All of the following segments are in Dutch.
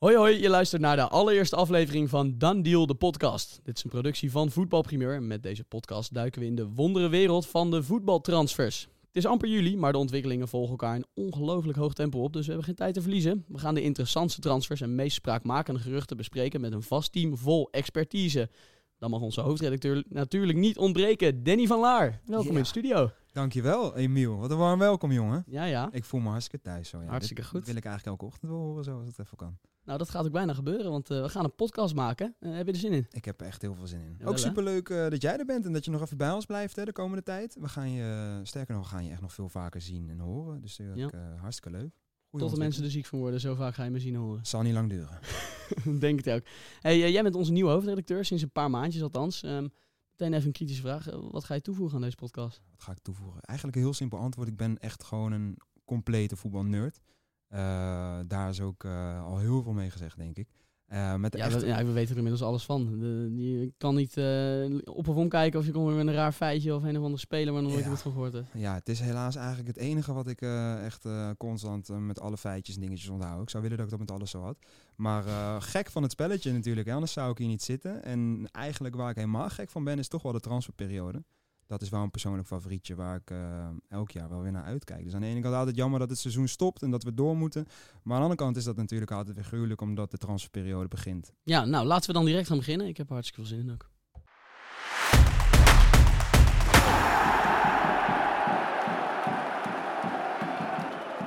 Hoi hoi, je luistert naar de allereerste aflevering van Dan Deal, de podcast. Dit is een productie van Voetbalprimeur en met deze podcast duiken we in de wondere wereld van de voetbaltransfers. Het is amper juli, maar de ontwikkelingen volgen elkaar in ongelooflijk hoog tempo op, dus we hebben geen tijd te verliezen. We gaan de interessantste transfers en meest spraakmakende geruchten bespreken met een vast team vol expertise. Dan mag onze hoofdredacteur natuurlijk niet ontbreken, Danny van Laar. Welkom Ja. in de studio. Dankjewel, Emiel. Wat een warm welkom, jongen. Ja, ja. Ik voel me hartstikke thuis. Zo, ja. Hartstikke goed. wil ik eigenlijk elke ochtend wel horen, zo als het even kan. Nou, dat gaat ook bijna gebeuren, want eh, we gaan een podcast maken. Eh, heb je er zin in? Ik heb er echt heel veel zin in. Jawel, Ook superleuk eh, dat jij er bent en dat je nog even bij ons blijft hè, de komende tijd. We gaan je, sterker nog, we gaan je echt nog veel vaker zien en horen. Dus Ja. hartstikke leuk. Goeie Tot de mensen er ziek van worden, zo vaak ga je me zien en horen. Zal niet lang duren. Denk het ook. Hey, jij bent onze nieuwe hoofdredacteur, sinds een paar maandjes althans. Ehm, meteen even een kritische vraag. Eh, wat ga je toevoegen aan deze podcast? Wat ga ik toevoegen? Eigenlijk een heel simpel antwoord. Ik ben echt gewoon een complete voetbalnerd. Eh daar is ook eh, al heel veel mee gezegd, denk ik. Eh, met de Ja, echte- we, ja, we weten er inmiddels alles van. De, je kan niet eh, op of omkijken of je komt weer met een raar feitje of een of andere speler waar nog nooit Ja. wat van gehoord hebt. Ja, het is helaas eigenlijk het enige wat ik eh, echt constant met alle feitjes en dingetjes onthoud. Ik zou willen dat ik dat met alles zo had. Maar gek van het spelletje natuurlijk, hè, anders zou ik hier niet zitten. En eigenlijk waar ik helemaal gek van ben, is toch wel de transferperiode. Dat is wel een persoonlijk favorietje waar ik eh, elk jaar wel weer naar uitkijk. Dus aan de ene kant altijd jammer dat het seizoen stopt en dat we door moeten. Maar aan de andere kant is dat natuurlijk altijd weer gruwelijk omdat de transferperiode begint. Ja, nou laten we dan direct gaan beginnen. Ik heb hartstikke veel zin in ook.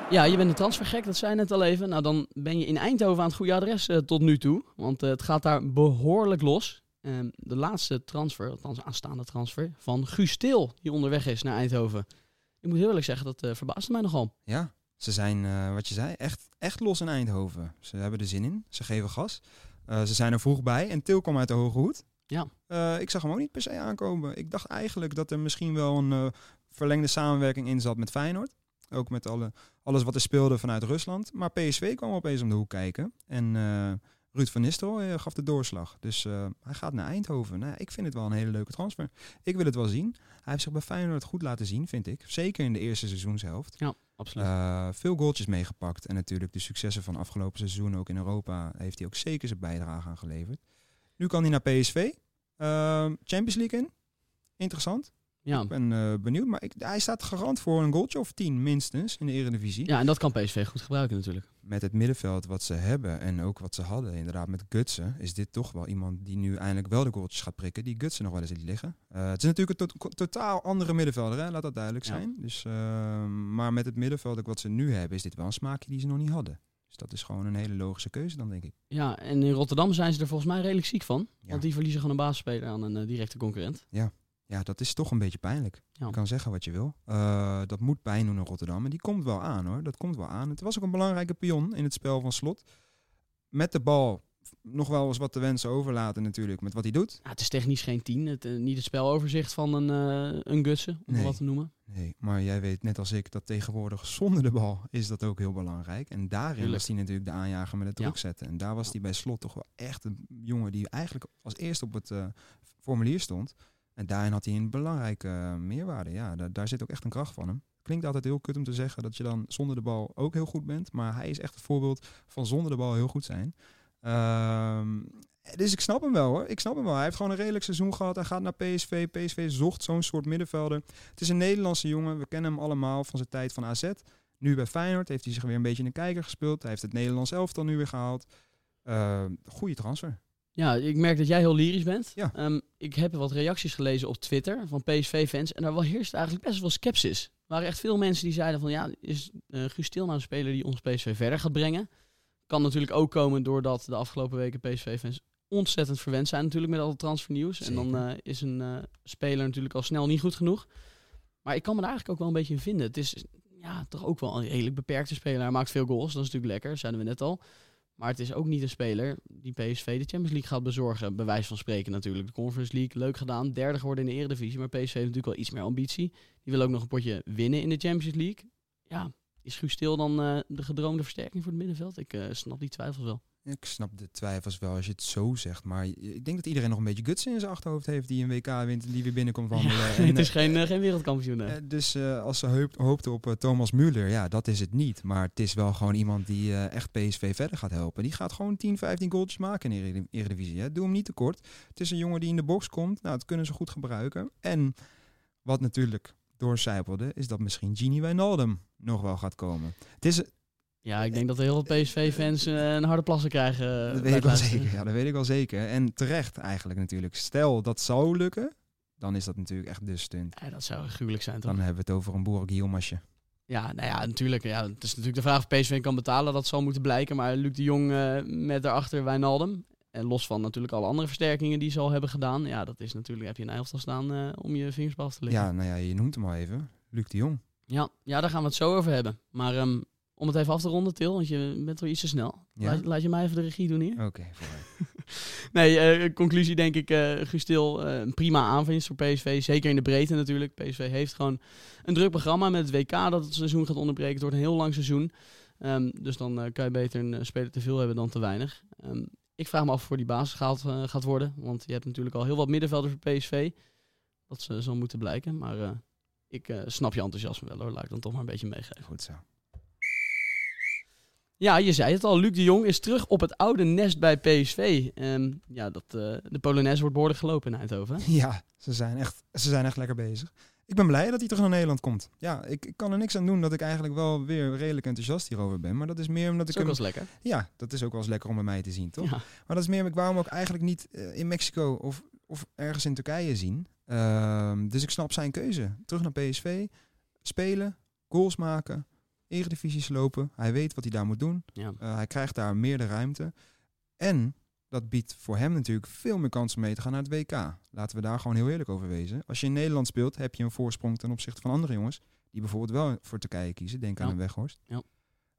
Ja, je bent een transfergek, dat zei je net al even. Nou, dan ben je in Eindhoven aan het goede adres eh, tot nu toe. Want eh, het gaat daar behoorlijk los. Ehm, de laatste transfer, althans aanstaande transfer, van Guus Til, die onderweg is naar Eindhoven. Ik moet heel eerlijk zeggen, dat eh, verbaasde mij nogal. Ja, ze zijn, eh, wat je zei, echt, echt los in Eindhoven. Ze hebben er zin in, ze geven gas. Eh, ze zijn er vroeg bij en Til kwam uit de Hoge Hoed. Ja. Ik zag hem ook niet per se aankomen. Ik dacht eigenlijk dat er misschien wel een verlengde samenwerking in zat met Feyenoord. Ook met alle, alles wat er speelde vanuit Rusland. Maar PSV kwam opeens om de hoek kijken. En Ruud van Nistelrooy eh, gaf de doorslag. Dus eh, hij gaat naar Eindhoven. Nou, ik vind het wel een hele leuke transfer. Ik wil het wel zien. Hij heeft zich bij Feyenoord goed laten zien, vind ik. Zeker in de eerste seizoenshelft. Ja, absoluut. Eh, veel goaltjes meegepakt. En natuurlijk de successen van afgelopen seizoen, ook in Europa, heeft hij ook zeker zijn bijdrage aan geleverd. Nu kan hij naar PSV. Eh, Champions League in. Interessant. Ja. Ik ben eh, benieuwd. Maar ik, hij staat garant voor een goaltje of 10 minstens in de Eredivisie. ja, en dat kan PSV goed gebruiken natuurlijk. Met het middenveld wat ze hebben en ook wat ze hadden, inderdaad met Gutsen, is dit toch wel iemand die nu eindelijk wel de goaltjes gaat prikken, die Gutsen nog wel eens liet liggen. Eh, het is natuurlijk een to- totaal andere middenvelder, hè? laat dat duidelijk Ja. zijn. Dus, eh, maar met het middenveld ook wat ze nu hebben, is dit wel een smaakje die ze nog niet hadden. Dus dat is gewoon een hele logische keuze dan, denk ik. Ja, en in Rotterdam zijn ze er volgens mij redelijk ziek van. Ja. Want die verliezen gewoon een basisspeler aan een eh, directe concurrent. Ja, dat is toch een beetje pijnlijk. Ja. Je kan zeggen wat je wil. Eh, dat moet pijn doen in Rotterdam. En die komt wel aan hoor. Dat komt wel aan. Het was ook een belangrijke pion in het spel van Slot. Met de bal nog wel eens wat te wensen overlaten natuurlijk. Met wat hij doet. Ja, het is technisch geen 10. Het, eh, niet het speloverzicht van een, eh een Gutsen, om Nee. wat te noemen. Nee, maar jij weet net als ik dat tegenwoordig zonder de bal is dat ook heel belangrijk. En daarin Tuurlijk. was hij natuurlijk de aanjager met het Ja. druk zetten. En daar was hij bij Slot toch wel echt een jongen die eigenlijk als eerste op het eh, formulier stond. En daarin had hij een belangrijke eh, meerwaarde. Ja, daar, zit ook echt een kracht van hem. Klinkt altijd heel kut om te zeggen dat je dan zonder de bal ook heel goed bent. Maar hij is echt het voorbeeld van zonder de bal heel goed zijn. Ehm, dus ik snap hem wel hoor. Ik snap hem wel. Hij heeft gewoon een redelijk seizoen gehad. Hij gaat naar PSV. PSV zocht zo'n soort middenvelder. Het is een Nederlandse jongen. We kennen hem allemaal van zijn tijd van AZ. Nu bij Feyenoord heeft hij zich weer een beetje in de kijker gespeeld. Hij heeft het Nederlands elftal nu weer gehaald. Uh, goede transfer. Ja, ik merk dat jij heel lyrisch bent. Ja. Ehm, ik heb wat reacties gelezen op Twitter van PSV-fans. En daar heerst eigenlijk best wel sceptisch. Er waren echt veel mensen die zeiden van... Ja, is uh, Guus Til nou een speler die ons PSV verder gaat brengen? Kan natuurlijk ook komen doordat de afgelopen weken PSV-fans ontzettend verwend zijn natuurlijk met al het transfernieuws. En dan uh, is een uh, speler natuurlijk al snel niet goed genoeg. Maar ik kan me daar eigenlijk ook wel een beetje in vinden. Het is ja, toch ook wel een redelijk beperkte speler. Hij maakt veel goals, dat is natuurlijk lekker, zeiden we net al. Maar het is ook niet een speler die PSV de Champions League gaat bezorgen. Bij van spreken natuurlijk. De Conference League, leuk gedaan. Derde geworden in de Eredivisie. Maar PSV heeft natuurlijk wel iets meer ambitie. Die wil ook nog een potje winnen in de Champions League. Ja, is Guus Til dan uh, de gedroomde versterking voor het middenveld? Ik uh, snap die twijfels wel. Ik snap de twijfels wel als je het zo zegt. Maar ik denk dat iedereen nog een beetje guts in zijn achterhoofd heeft die een WK wint en die weer binnenkomt wandelen. Ja, En, het is eh, geen, eh, geen wereldkampioen. eh, dus eh, als ze hoopt, hoopten op eh, Thomas Müller, ja, dat is het niet. Maar het is wel gewoon iemand die eh, echt PSV verder gaat helpen. Die gaat gewoon 10, 15 goaltjes maken in de Eredi- Eredivisie. Hè. Doe hem niet tekort. Het is een jongen die in de box komt. Nou, dat kunnen ze goed gebruiken. En wat natuurlijk doorcijpelde, is dat misschien Gini Wijnaldum nog wel gaat komen. Het is, Ja, ik denk dat heel veel PSV-fans eh, een harde plassen krijgen. eh, dat weet ik wel zeker. Ja, dat weet ik wel zeker. En terecht eigenlijk natuurlijk. Stel dat zou lukken, dan is dat natuurlijk echt de stunt. Ja, dat zou gruwelijk zijn, toch? Dan hebben we het over een Yilmazje. Ja, nou ja, natuurlijk. Ja, het is natuurlijk de vraag of PSV kan betalen. Dat zal moeten blijken. Maar Luc de Jong eh, met daarachter Wijnaldum. En los van natuurlijk alle andere versterkingen die ze al hebben gedaan. Ja, dat is natuurlijk, heb je een elftal staan om je vingers te leggen. Ja, nou ja, je noemt hem al even. Luc de Jong. Ja, ja, daar gaan we het zo over hebben. Maar ehm, om het even af te ronden, Til, want je bent wel iets te snel. Ja? Laat, laat je mij even de regie doen hier? Oké, vooruit. Nee, eh, conclusie denk ik, eh Gustil, eh, een prima aanwinst voor PSV. Zeker in de breedte natuurlijk. PSV heeft gewoon een druk programma met het WK dat het seizoen gaat onderbreken. Het wordt een heel lang seizoen. Ehm, dus dan eh, kan je beter een speler te veel hebben dan te weinig. Ehm, ik vraag me af voor die basis gehaald eh, gaat worden. Want je hebt natuurlijk al heel wat middenvelders voor PSV. Dat ze zal moeten blijken. Maar ik snap je enthousiasme wel hoor. Laat ik dan toch maar een beetje meegeven. Goed zo. Ja, je zei het al. Luc de Jong is terug op het oude nest bij PSV. Ehm, ja, dat, eh, de Polonaise wordt behoorlijk gelopen in Eindhoven. Ja, ze zijn, echt, ze zijn echt lekker bezig. Ik ben blij dat hij terug naar Nederland komt. Ja, ik, ik kan er niks aan doen dat ik eigenlijk wel weer redelijk enthousiast hierover ben. Maar dat is meer omdat Dat ik is ook hem... wel eens lekker. Ja, dat is ook wel eens lekker om bij mij te zien, toch? Ja. Maar dat is meer, ik wou hem ook eigenlijk niet eh, in Mexico of, of ergens in Turkije zien. Ehm, dus ik snap zijn keuze. Terug naar PSV, spelen, goals maken, eredivisies lopen. Hij weet wat hij daar moet doen. Ja. Eh, hij krijgt daar meer de ruimte. En dat biedt voor hem natuurlijk veel meer kansen mee te gaan naar het WK. Laten we daar gewoon heel eerlijk over wezen. Als je in Nederland speelt, heb je een voorsprong ten opzichte van andere jongens. Die bijvoorbeeld wel voor Turkije kiezen. Denk aan Ja. een Weghorst. Ja.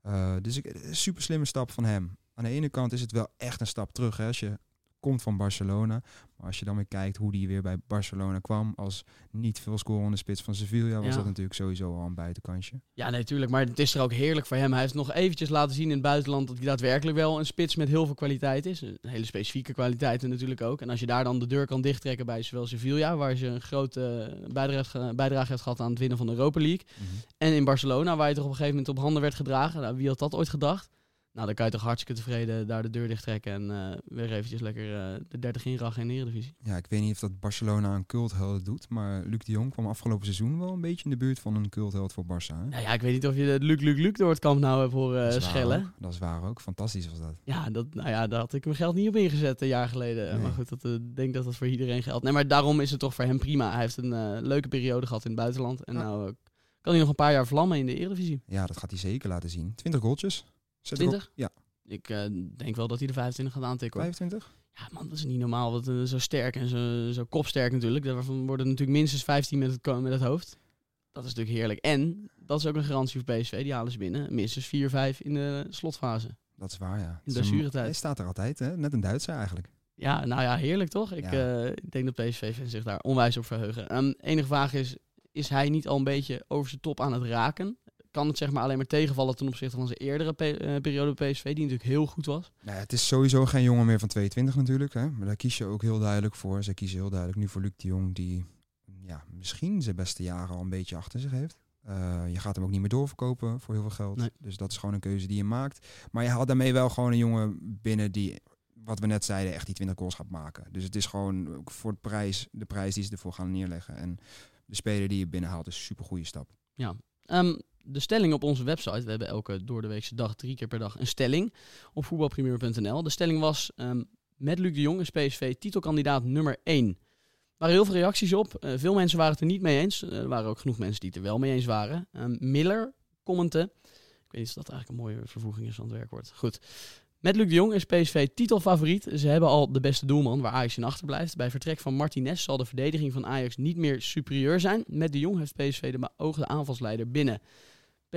Eh, dus ik, een super slimme stap van hem. Aan de ene kant is het wel echt een stap terug. Hè, als je komt van Barcelona. Maar als je dan weer kijkt hoe die weer bij Barcelona kwam. Als niet veel scorende spits van Sevilla. Was Ja. dat natuurlijk sowieso al een buitenkansje. ja, nee, tuurlijk. Maar het is er ook heerlijk voor hem. Hij heeft nog eventjes laten zien in het buitenland dat hij daadwerkelijk wel een spits met heel veel kwaliteit is. Een hele specifieke kwaliteiten natuurlijk ook. En als je daar dan de deur kan dichttrekken bij zowel Sevilla, waar je een grote bijdrage, bijdrage heeft gehad aan het winnen van de Europa League. En in Barcelona, waar je toch op een gegeven moment op handen werd gedragen. Nou, wie had dat ooit gedacht? Nou, dan kan je toch hartstikke tevreden daar de deur dicht trekken en eh, weer eventjes lekker eh, de 30 inrachen in de Eredivisie. Ja, ik weet niet of dat Barcelona een cultheld doet. Maar Luc de Jong kwam afgelopen seizoen wel een beetje in de buurt van een cultheld voor Barça. Hè? Nou ja, ik weet niet of je Luc, Luc, Luc door het kamp nou hebt horen Dat eh, schellen. ook. Dat is waar ook. Fantastisch was dat. Ja, dat, nou ja, daar had ik mijn geld niet op ingezet een jaar geleden. Nee. Maar goed, dat, ik denk dat dat voor iedereen geldt. Nee, maar daarom is het toch voor hem prima. Hij heeft een leuke periode gehad in het buitenland. En Ja. nou kan hij nog een paar jaar vlammen in de Eredivisie. Ja, dat gaat hij zeker laten zien. 20 goaltjes. Zet ik op- 20? Ja, Ik eh, denk wel dat hij de 25 gaat aantikken. hoor. 25. Ja, man, dat is niet normaal. Wat, eh, zo sterk en zo, zo kopsterk natuurlijk. Daarvan worden natuurlijk minstens 15 met het, met het hoofd. Dat is natuurlijk heerlijk. En dat is ook een garantie voor PSV. Die halen ze binnen. Minstens 4-5 in de slotfase. Dat is waar, ja. In blessuretijd. Hij staat er altijd, hè? Net een Duitser eigenlijk. Ja, nou ja, heerlijk toch? Ik, Ja. eh, denk dat PSV zich daar onwijs op verheugen. Ehm enige vraag is, is hij niet al een beetje over zijn top aan het raken? Kan het zeg maar alleen maar tegenvallen ten opzichte van zijn eerdere pe- eh, periode PSV, die natuurlijk heel goed was? Nou ja, het is sowieso geen jongen meer van 22 natuurlijk. Hè? Maar daar kies je ook heel duidelijk voor. Zij kiezen heel duidelijk nu voor Luc de Jong, die ja, misschien zijn beste jaren al een beetje achter zich heeft. Eh, je gaat hem ook niet meer doorverkopen voor heel veel geld. Nee. Dus dat is gewoon een keuze die je maakt. Maar je haalt daarmee wel gewoon een jongen binnen die, wat we net zeiden, echt die 20 goals gaat maken. Dus het is gewoon voor de prijs, de prijs die ze ervoor gaan neerleggen. En de speler die je binnenhaalt is een super goede stap. Ehm, de stelling op onze website, we hebben elke door de weekse dag, drie keer per dag, een stelling op voetbalpremier.nl. De stelling was, ehm, met Luc de Jong is PSV titelkandidaat nummer 1. Er waren heel veel reacties op. Eh, veel mensen waren het er niet mee eens. Eh, er waren ook genoeg mensen die het er wel mee eens waren. Ehm, Miller commentte. Ik weet niet of dat eigenlijk een mooie vervoeging is van het werkwoord. Goed. Met Luc de Jong is PSV titelfavoriet. Ze hebben al de beste doelman waar Ajax in achterblijft. Bij vertrek van Martinez zal de verdediging van Ajax niet meer superieur zijn. Met de Jong heeft PSV de beoogde aanvalsleider binnen.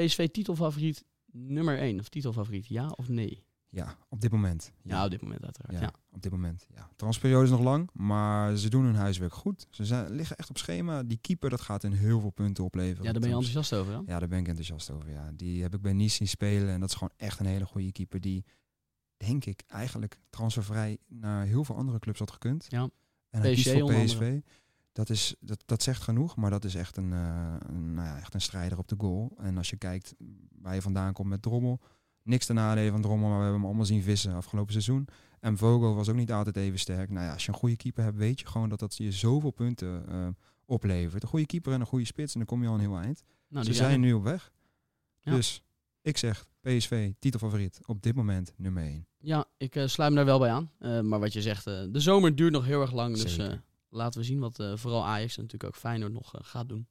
PSV titelfavoriet nummer 1. Of titelfavoriet, ja of nee? Ja, op dit moment. Ja, op dit moment uiteraard. Ja, Ja. op dit moment. Ja. Transperiode is nog lang, maar ze doen hun huiswerk goed. Ze zijn, liggen echt op schema. Die keeper, dat gaat hun heel veel punten opleveren. Ja, daar ben je enthousiast over, hè? Ja, daar ben ik enthousiast over. Ja. Die heb ik bij Nice zien spelen en dat is gewoon echt een hele goede keeper die denk ik, eigenlijk transfervrij naar heel veel andere clubs had gekund. Ja. En hij kiest voor PSV. Dat, is, dat, dat zegt genoeg, maar dat is echt een, eh, een, nou ja, echt een strijder op de goal. En als je kijkt waar je vandaan komt met Drommel, niks te nadelen van Drommel, maar we hebben hem allemaal zien vissen afgelopen seizoen. En Vogel was ook niet altijd even sterk. Nou ja, als je een goede keeper hebt, weet je gewoon dat dat je zoveel punten eh, oplevert. Een goede keeper en een goede spits en dan kom je al een heel eind. Nou, Ze zijn nu op weg. Ja. Dus ik zeg PSV, titelfavoriet, op dit moment nummer 1. Ja, ik eh, sluit me daar wel bij aan. Maar wat je zegt, de zomer duurt nog heel erg lang. Dus Zeker. Laten we zien wat eh, vooral Ajax en natuurlijk ook Feyenoord nog eh, gaat doen.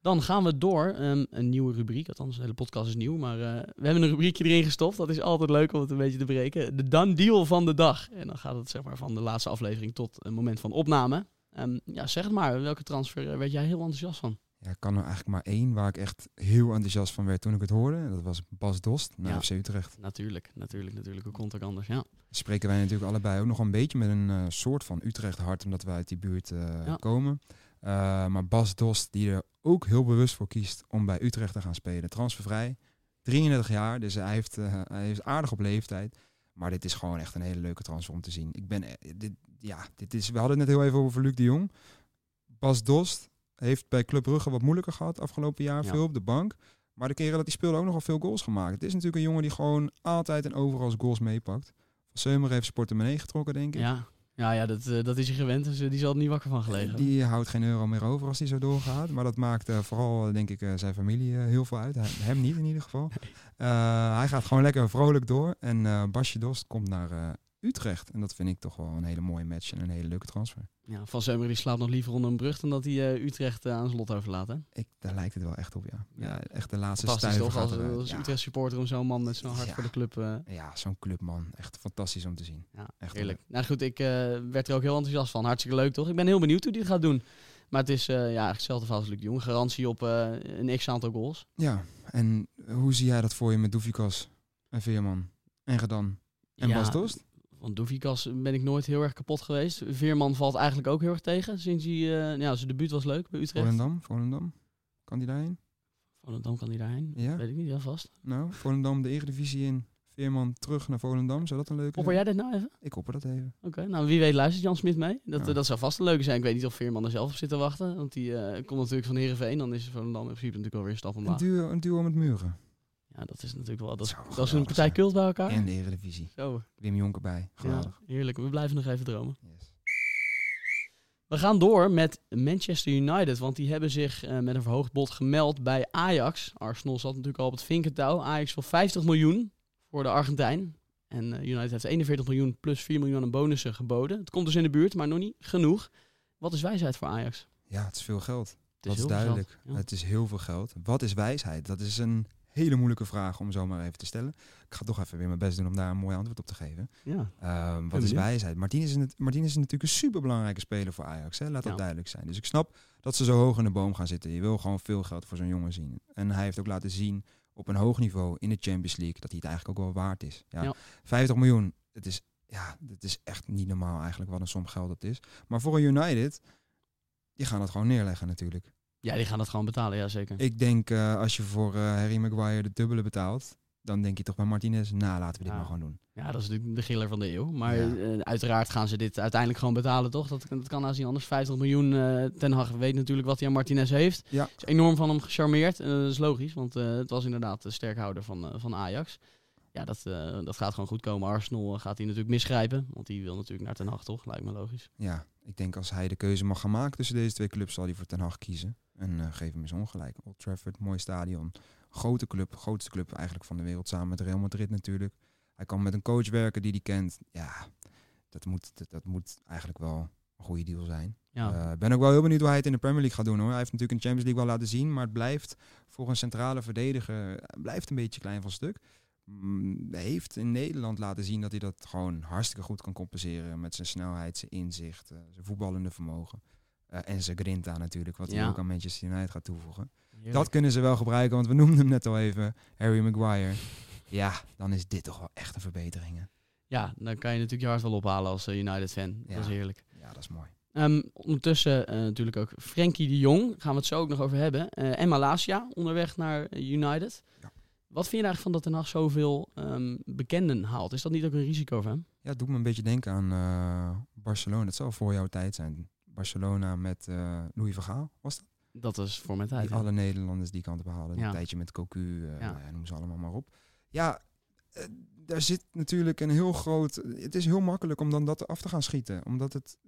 Dan gaan we door. ehm, een nieuwe rubriek. Althans, de hele podcast is nieuw. Maar eh, we hebben een rubriekje erin gestopt. Dat is altijd leuk om het een beetje te breken. De done deal van de dag. En dan gaat het zeg maar van de laatste aflevering tot een moment van opname. Ehm, ja, zeg het maar. Welke transfer werd jij heel enthousiast van? Ja, ik kan er eigenlijk maar één waar ik echt heel enthousiast van werd toen ik het hoorde. En Dat was Bas Dost naar Ja. FC Utrecht. Natuurlijk, natuurlijk, natuurlijk. Hoe komt het ook anders? Ja. Spreken wij natuurlijk allebei ook nog een beetje met een eh, soort van Utrecht hart, omdat wij uit die buurt eh, Ja. komen. Eh, maar Bas Dost, die er ook heel bewust voor kiest om bij Utrecht te gaan spelen. Transfervrij, 33 jaar, dus hij, heeft, hij is aardig op leeftijd. Maar dit is gewoon echt een hele leuke transfer om te zien. Ik ben, dit, ja, dit is, we hadden het net heel even over Luc de Jong. Bas Dost heeft bij Club Brugge wat moeilijker gehad afgelopen jaar, Ja. veel op de bank. Maar de keren dat hij speelde ook nogal veel goals gemaakt. Het is natuurlijk een jongen die gewoon altijd en overal goals meepakt. Van Seumer heeft zijn portemonnee getrokken, denk ik. Ja, ja, ja dat, eh, dat is hij gewend. Dus eh, die zal er niet wakker van gelegen. Die houdt geen euro meer over als hij zo doorgaat. Maar dat maakt eh, vooral, denk ik, zijn familie heel veel uit. Hem niet in ieder geval. Hij gaat gewoon lekker vrolijk door. En Basje Dost komt naar Utrecht. En dat vind ik toch wel een hele mooie match en een hele leuke transfer. Ja, van Zeumer die slaapt nog liever onder een brug dan dat hij eh, Utrecht eh, aan zijn lot overlaat. Hè? Ik, daar lijkt het wel echt op, ja. Ja, echt de laatste Fantastisch stuiver toch, gaat als, als Ja. Utrecht supporter om zo'n man met zo'n hart Ja. voor de club. eh, Ja, zo'n clubman. Echt fantastisch om te zien. ja, Echt heerlijk. Nou goed, ik werd er ook heel enthousiast van. Hartstikke leuk toch? Ik ben heel benieuwd hoe die het gaat doen. Maar het is ja, eigenlijk hetzelfde verhaal als Luc de Jong. Garantie op een x-aantal goals. Ja, en hoe zie jij dat voor je met Doefikas en Veerman en Gedan en ja, Bas Dost? Van Doefikas ben ik nooit heel erg kapot geweest. Veerman valt eigenlijk ook heel erg tegen. Sinds hij, eh, ja, zijn debuut was leuk bij Utrecht. Volendam, Volendam. Kan die daarheen? Volendam kan hij daarheen. Ja? Weet ik niet, ja vast. Nou, Volendam de Eredivisie in. Veerman terug naar Volendam. Zou dat een leuke Opper jij dit nou even? Ik opper dat even. Oké, nou wie weet luistert Jan Smit mee. Dat, Ja. eh, dat zou vast een leuke zijn. Ik weet niet of Veerman er zelf op zit te wachten. Want die eh, komt natuurlijk van Heerenveen. Dan is Volendam in principe natuurlijk alweer een stap Een omlaag. duo, een duo met Muren. Ja, dat is natuurlijk wel... Dat, is- dat is een partij zijn. cult bij elkaar. En de Eredivisie. Zo, Wim Jonker bij. ja, Geweldig. heerlijk. We blijven nog even dromen. Yes. We gaan door met Manchester United. Want die hebben zich eh, met een verhoogd bod gemeld bij Ajax. Arsenal zat natuurlijk al op het vinkentouw. Ajax voor 50 miljoen voor de Argentijn. En eh, United heeft 41 miljoen plus 4 miljoen aan bonussen geboden. Het komt dus in de buurt, maar nog niet genoeg. Wat is wijsheid voor Ajax? Ja, het is veel geld. Het dat is duidelijk. geld, ja. Het is heel veel geld. Wat is wijsheid? Dat is een hele moeilijke vraag om zomaar even te stellen. Ik ga toch even weer mijn best doen om daar een mooi antwoord op te geven. Ja. Ehm, wat is wijsheid? Martinez is, net- Martinez is natuurlijk een superbelangrijke speler voor Ajax. Hè? Laat dat Ja. duidelijk zijn. Dus ik snap dat ze zo hoog in de boom gaan zitten. Je wil gewoon veel geld voor zo'n jongen zien. En hij heeft ook laten zien op een hoog niveau in de Champions League dat hij het eigenlijk ook wel waard is. Ja, Ja. 50 miljoen, het is, ja, het is echt niet normaal eigenlijk wat een som geld dat is. Maar voor een United, die gaan het gewoon neerleggen natuurlijk. Ja, die gaan dat gewoon betalen, ja zeker. Ik denk eh, als je voor eh, Harry Maguire de dubbele betaalt, dan denk je toch bij Martinez, nou laten we dit Ja. maar gewoon doen. Ja, dat is natuurlijk de giller van de eeuw. Maar Ja. eh, uiteraard gaan ze dit uiteindelijk gewoon betalen, toch? Dat, dat kan als niet anders. 50 miljoen. Ten Hag weet natuurlijk wat hij aan Martinez heeft. Ja. Is enorm van hem gecharmeerd. En dat is logisch, want het was inderdaad de sterkhouder van, van Ajax. Ja, dat, dat gaat gewoon goed komen. Arsenal gaat hij natuurlijk misgrijpen. Want die wil natuurlijk naar Ten Hag, toch? Lijkt me logisch. Ja, ik denk als hij de keuze mag gaan maken tussen deze twee clubs, zal hij voor Ten Hag kiezen. En eh, geef hem eens ongelijk. Old Trafford, mooi stadion. Grote club, grootste club eigenlijk van de wereld, samen met Real Madrid natuurlijk. Hij kan met een coach werken die hij kent. Ja, dat moet, dat, dat moet eigenlijk wel een goede deal zijn. Ja, Ik ben ook wel heel benieuwd hoe hij het in de Premier League gaat doen hoor. Hij heeft natuurlijk in de Champions League wel laten zien, maar het blijft voor een centrale verdediger eh, blijft een beetje klein van stuk. Mm, Hij heeft in Nederland laten zien dat hij dat gewoon hartstikke goed kan compenseren met zijn snelheid, zijn inzicht, eh, zijn voetballende vermogen. Eh, en zijn grinta natuurlijk, wat hij Ja. ook aan Manchester United gaat toevoegen. heerlijk. Dat kunnen ze wel gebruiken, want we noemden hem net al even, Harry Maguire. Ja, dan is dit toch wel echt een verbetering. hè? Ja, dan kan je natuurlijk je hart wel ophalen als eh, United-fan. Ja. Dat is heerlijk. Ja, dat is mooi. Ehm, ondertussen eh, natuurlijk ook Frenkie de Jong. Gaan we het zo ook nog over hebben. Eh, en Malasia onderweg naar United. Ja. Wat vind je eigenlijk van dat Den Haag zoveel ehm, bekenden haalt? Is dat niet ook een risico voor hem? Ja, het doet me een beetje denken aan eh, Barcelona. Het zal voor jouw tijd zijn. Barcelona met eh, Louis van Gaal, was dat? Dat is voor mijn tijd. Die ja. alle Nederlanders die kant op halen. Ja. Een tijdje met Cocu, eh, Ja. nou noem ze allemaal maar op. Ja, eh, daar zit natuurlijk een heel groot... Het is heel makkelijk om dan dat af te gaan schieten. Omdat het...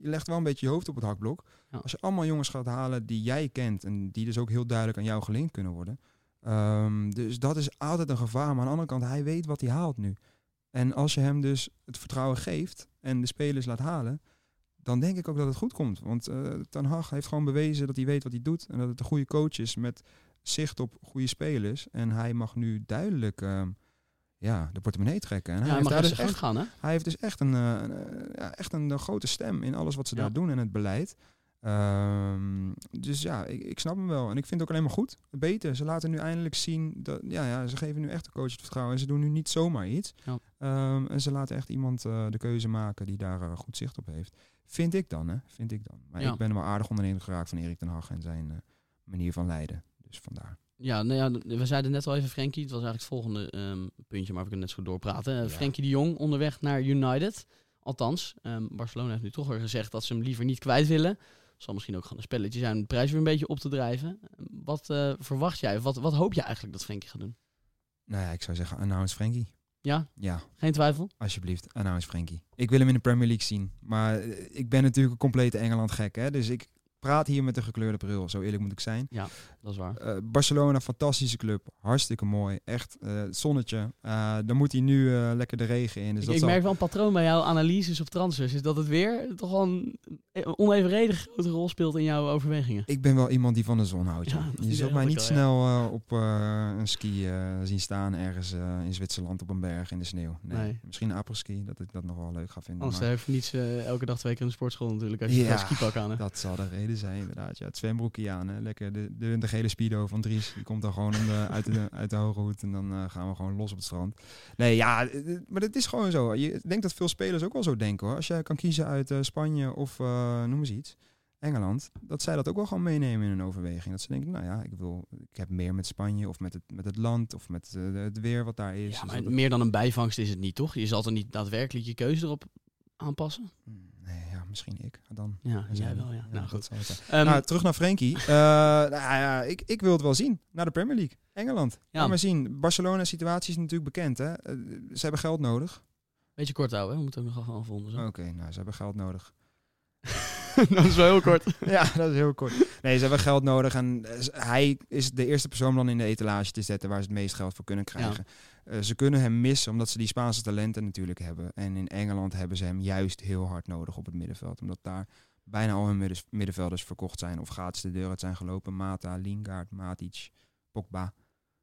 Je legt wel een beetje je hoofd op het hakblok. Als je allemaal jongens gaat halen die jij kent... en die dus ook heel duidelijk aan jou gelinkt kunnen worden... Ehm, dus dat is altijd een gevaar. Maar aan de andere kant, hij weet wat hij haalt nu. En als je hem dus het vertrouwen geeft en de spelers laat halen, dan denk ik ook dat het goed komt. Want eh Ten Hag heeft gewoon bewezen dat hij weet wat hij doet en dat het een goede coach is met zicht op goede spelers. En hij mag nu duidelijk ehm, ja, de portemonnee trekken. En Ja, hij, heeft mag daar dus echt, gaan, hè? hij heeft dus echt een, eh, ja, echt een, grote stem in alles wat ze Ja. daar doen en het beleid. Ehm, dus ja, ik, ik snap hem wel. En ik vind het ook alleen maar goed. Beter. Ze laten nu eindelijk zien dat ja, ja, ze geven nu echt de coach het vertrouwen. En ze doen nu niet zomaar iets. Ja. Ehm, en ze laten echt iemand eh, de keuze maken die daar eh, goed zicht op heeft. Vind ik dan, hè? Vind ik dan. Maar Ja. ik ben er wel aardig onder de indruk geraakt van Erik ten Hag en zijn eh, manier van leiden. Dus vandaar. Ja, nou ja, we zeiden net al even Frenkie. Het was eigenlijk het volgende ehm, puntje, maar we kunnen net zo goed doorpraten. Ja. Frenkie de Jong onderweg naar United. Althans, ehm, Barcelona heeft nu toch weer gezegd dat ze hem liever niet kwijt willen. Zal misschien ook gewoon een spelletje zijn om de prijs weer een beetje op te drijven. Wat eh, verwacht jij? Wat, wat hoop je eigenlijk dat Frenkie gaat doen? Nou ja, ik zou zeggen, announce Frenkie. Ja, Ja, geen twijfel? alsjeblieft, announce Frenkie. Ik wil hem in de Premier League zien. Maar eh, ik ben natuurlijk een complete Engeland gek, hè. Dus ik praat hier met een gekleurde bril. Zo eerlijk moet ik zijn. Dat is waar. Eh, Barcelona, fantastische club. Hartstikke mooi. Echt, het zonnetje. Eh, dan moet hij nu lekker de regen in. Dus ik dat ik zal- merk wel een patroon bij jouw analyses op transfers. Is dat het weer toch wel een onevenredig grote rol speelt in jouw overwegingen? Ik ben wel iemand die van de zon houdt. Ja, je zult mij niet ja. snel op een ski zien staan ergens in Zwitserland op een berg in de sneeuw. Nee. Nee. Misschien een apres-ski, dat ik dat nog wel leuk ga vinden. Anders maar heeft niets elke dag twee keer in de sportschool natuurlijk. Als je Ja. een skipak aan hebt. dat zal de reden zijn, inderdaad. Ja, het zwembroekje aan. Hè. Lekker de, de, de gele speedo van Dries. Die komt dan gewoon om de, uit, de, uit de hoge hoed. En dan eh, gaan we gewoon los op het strand. Nee, ja, eh, maar het is gewoon zo. Je ik denk dat veel spelers ook wel zo denken hoor. Als jij kan kiezen uit eh, Spanje of eh, noem eens iets. Engeland, dat zij dat ook wel gewoon meenemen in hun overweging. Dat ze denken, nou ja, ik, wil, ik heb meer met Spanje of met het, met het land of met eh, het weer wat daar is. Ja, Dus maar meer dan een bijvangst is het niet, toch? Je zal er niet daadwerkelijk je keuze erop aanpassen? Hmm, Nee, ja, misschien ik dan. Ja, jij wel, ja. Nou goed. Ehm, nou, terug naar Frenkie. Eh, nou ja, ik, ik wil het wel zien. Naar de Premier League. Engeland. Ja. Ja. maar zien. Barcelona situatie is natuurlijk bekend. Hè? Eh, ze hebben geld nodig. beetje kort houden, hè? we moeten ook nog afronden. Oké, Zo. nou, ze hebben geld nodig. dat is wel heel kort. ja, dat is heel kort. Nee, ze hebben geld nodig. En eh, hij is de eerste persoon om dan in de etalage te zetten waar ze het meest geld voor kunnen krijgen. Eh, ze kunnen hem missen omdat ze die Spaanse talenten natuurlijk hebben. En in Engeland hebben ze hem juist heel hard nodig op het middenveld. Omdat daar bijna al hun middenvelders verkocht zijn. Of gratis de deur uit zijn gelopen. Mata, Lingard, Matic, Pogba.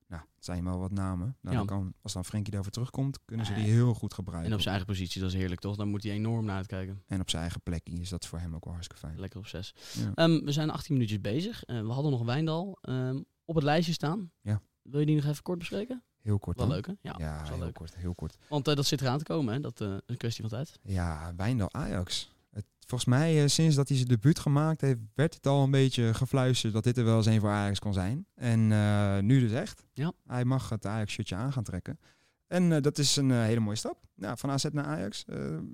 Nou, het zijn wel wat namen. Nou, Ja. dan kan, als dan Frenkie daarvoor terugkomt, kunnen ze Nee. die heel goed gebruiken. En op zijn eigen positie, dat is heerlijk, toch? Dan moet hij enorm naar uitkijken. En op zijn eigen plekje is dat voor hem ook wel hartstikke fijn. Lekker op zes. Ja. Ehm, we zijn 18 minuutjes bezig. Eh, we hadden nog Wijndal ehm, op het lijstje staan. Ja. Wil je die nog even kort bespreken? Heel kort Wel dan. leuk, hè? Ja, heel leuk. kort, heel kort. Want eh, dat zit eraan te komen, hè? Dat eh, is een kwestie van tijd. Ja, Wijndal Ajax. Volgens mij, eh, sinds dat hij zijn debuut gemaakt heeft, werd het al een beetje gefluisterd dat dit er wel eens een voor Ajax kon zijn. En eh, nu dus echt. Ja. Hij mag het Ajax-shirtje aan gaan trekken. En eh, dat is een hele mooie stap. Nou, van AZ naar Ajax.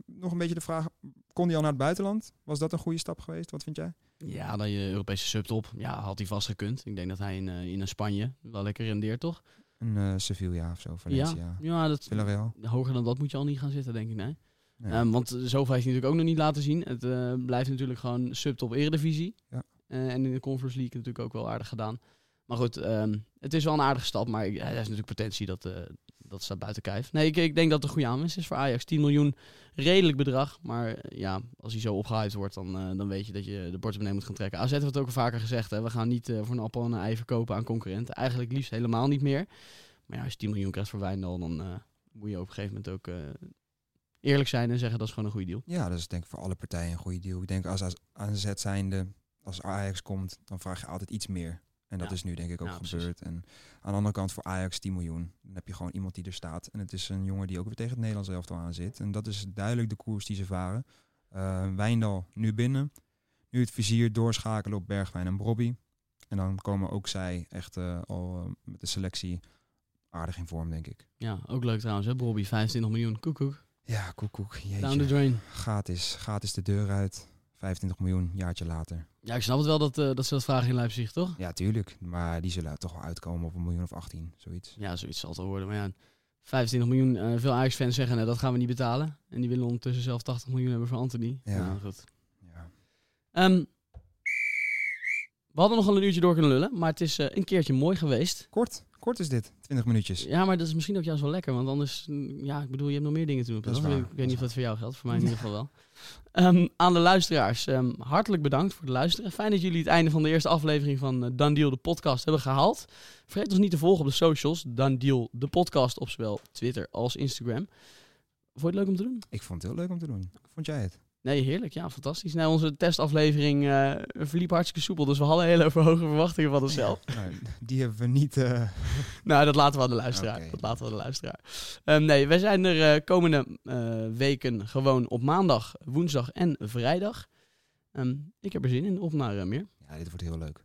Nog een beetje de vraag, kon hij al naar het buitenland? Was dat een goede stap geweest? Wat vind jij? Ja, dan je Europese subtop. Ja, had hij vast gekund. Ik denk dat hij in, in een Spanje wel lekker rendeert, toch? Een Sevilla of zo, Valencia, Ja, ja dat, Villarreal. hoger dan dat moet je al niet gaan zitten, denk ik, nee. Ehm, want zoveel heeft hij natuurlijk ook nog niet laten zien. Het eh, blijft natuurlijk gewoon subtop eredivisie. Ja. Eh, en in de Conference League natuurlijk ook wel aardig gedaan. Maar goed, ehm, het is wel een aardige stap. Maar hij heeft natuurlijk potentie, dat, eh, dat staat buiten kijf. Nee, ik, ik denk dat het een goede aanwinst is voor Ajax. 10 miljoen, redelijk bedrag. Maar ja, als hij zo opgehyped wordt, dan, dan weet je dat je de portemonnee moet gaan trekken. AZ heeft het ook al vaker gezegd. Hè. We gaan niet voor een appel en een ei verkopen aan concurrenten. Eigenlijk liefst helemaal niet meer. Maar ja, als je 10 miljoen krijgt voor Wijndal, dan moet je op een gegeven moment ook eerlijk zijn en zeggen dat is gewoon een goede deal. Ja, dat is denk ik voor alle partijen een goede deal. Ik denk als, als AZ zijnde, als Ajax komt, dan vraag je altijd iets meer. En dat Ja. is nu denk ik ook Ja, precies. gebeurd. En aan de andere kant voor Ajax 10 miljoen. Dan heb je gewoon iemand die er staat. En het is een jongen die ook weer tegen het Nederlands elftal aan zit. En dat is duidelijk de koers die ze varen. Eh, Wijndal nu binnen. Nu het vizier doorschakelen op Bergwijn en Brobby. En dan komen ook zij echt eh, al eh, met de selectie aardig in vorm, denk ik. Ja, ook leuk trouwens, hè? Bobby, 25 miljoen. Koekoek. Ja, koek, koek. Down the Jeetje. drain. Gaat is, gaat is de deur uit. 25 miljoen, jaartje later. Ja, ik snap het wel dat, eh, dat ze dat vragen in Leipzig, toch? Ja, tuurlijk. Maar die zullen toch wel uitkomen op een miljoen of 18, zoiets. Ja, zoiets zal het wel worden. Maar ja, 25 miljoen. eh, veel Ajax-fans zeggen, nou, dat gaan we niet betalen. En die willen ondertussen zelf 80 miljoen hebben voor Anthony. Ja. Nou, goed. Ja. Ehm, we hadden nog wel een uurtje door kunnen lullen, maar het is eh, een keertje mooi geweest. Kort, kort is dit. 20 minuutjes. Ja, maar dat is misschien ook juist wel lekker, want anders, mm, ja, ik bedoel, je hebt nog meer dingen te doen. Dat is waar, Ik dat weet niet of dat voor jou geldt, voor mij in ieder geval wel. Ehm, aan de luisteraars, ehm, hartelijk bedankt voor het luisteren. Fijn dat jullie het einde van de eerste aflevering van uh, Dan Deal, de podcast, hebben gehaald. Vergeet ons niet te volgen op de socials, Dan Deal, de podcast, op zowel Twitter als Instagram. Vond je het leuk om te doen? Ik vond het heel leuk om te doen. Vond jij het? Nee, heerlijk. Ja, fantastisch. Nou, onze testaflevering eh, verliep hartstikke soepel, dus we hadden heel veel hoge verwachtingen van onszelf. Ja, nou, die hebben we niet... eh, Nou, dat laten we aan de luisteraar. Dat laten we aan de luisteraar. Ehm, nee, wij zijn er eh, komende weken gewoon op maandag, woensdag en vrijdag. Ehm, ik heb er zin in, op naar meer. ja, dit wordt heel leuk.